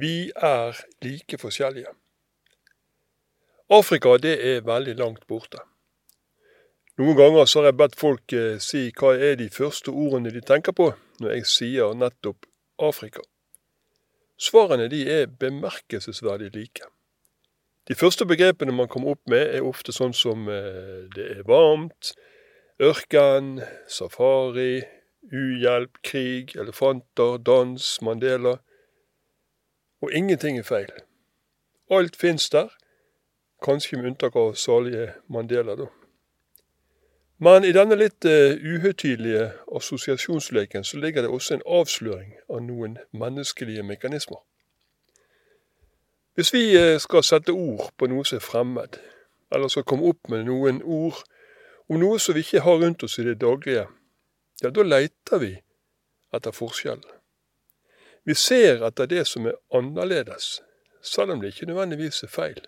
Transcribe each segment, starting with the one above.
Vi er like forskjellige. Afrika det er veldig langt borte. Noen ganger så har jeg bedt folk eh, si hva er de første ordene de tenker på når jeg sier nettopp Afrika. Svarene de er bemerkelsesverdig like. De første begrepene man kommer opp med, er ofte sånn som eh, det er varmt, ørken, safari, uhjelp, krig, elefanter, dans, Mandela. Og ingenting er feil. Alt fins der, kanskje med unntak av salige Mandela, da. Men i denne litt uh, uhøytidelige assosiasjonsleken så ligger det også en avsløring av noen menneskelige mekanismer. Hvis vi uh, skal sette ord på noe som er fremmed, eller skal komme opp med noen ord om noe som vi ikke har rundt oss i det daglige, ja, da leiter vi etter forskjell. Vi ser etter det som er annerledes, selv om det ikke nødvendigvis er feil.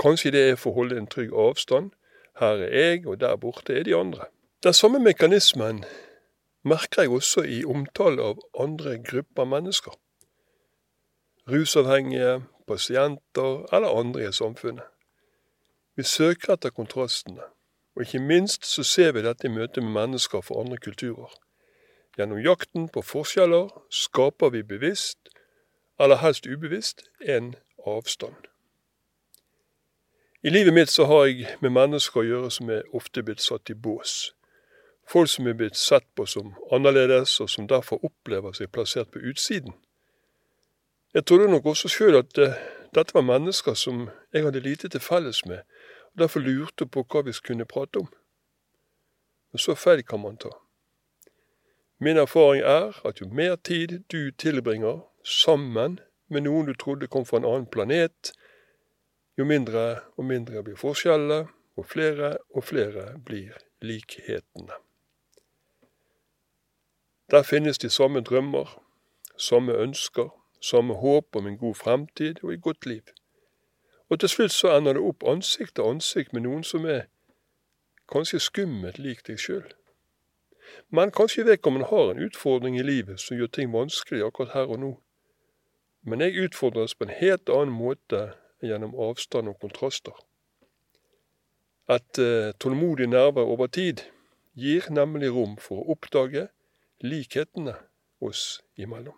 Kanskje det er for å holde en trygg avstand, her er jeg, og der borte er de andre. Den samme mekanismen merker jeg også i omtale av andre grupper mennesker. Rusavhengige, pasienter eller andre i samfunnet. Vi søker etter kontrastene, og ikke minst så ser vi dette i møte med mennesker fra andre kulturer. Gjennom jakten på forskjeller skaper vi bevisst, eller helst ubevisst, en avstand. I livet mitt så har jeg med mennesker å gjøre som er ofte blitt satt i bås. Folk som er blitt sett på som annerledes, og som derfor opplever seg plassert på utsiden. Jeg trodde nok også sjøl at uh, dette var mennesker som jeg hadde lite til felles med, og derfor lurte på hva vi kunne prate om. Men så feil kan man ta. Min erfaring er at jo mer tid du tilbringer sammen med noen du trodde kom fra en annen planet, jo mindre og mindre blir forskjellene, og flere og flere blir likhetene. Der finnes de samme drømmer, samme ønsker, samme håp om en god fremtid og et godt liv. Og til slutt så ender det opp ansikt til ansikt med noen som er kanskje skummelt lik deg sjøl. Men kanskje vedkommende har en utfordring i livet som gjør ting vanskelig akkurat her og nå. Men jeg utfordres på en helt annen måte gjennom avstand og kontraster. Et uh, tålmodig nerve over tid gir nemlig rom for å oppdage likhetene oss imellom.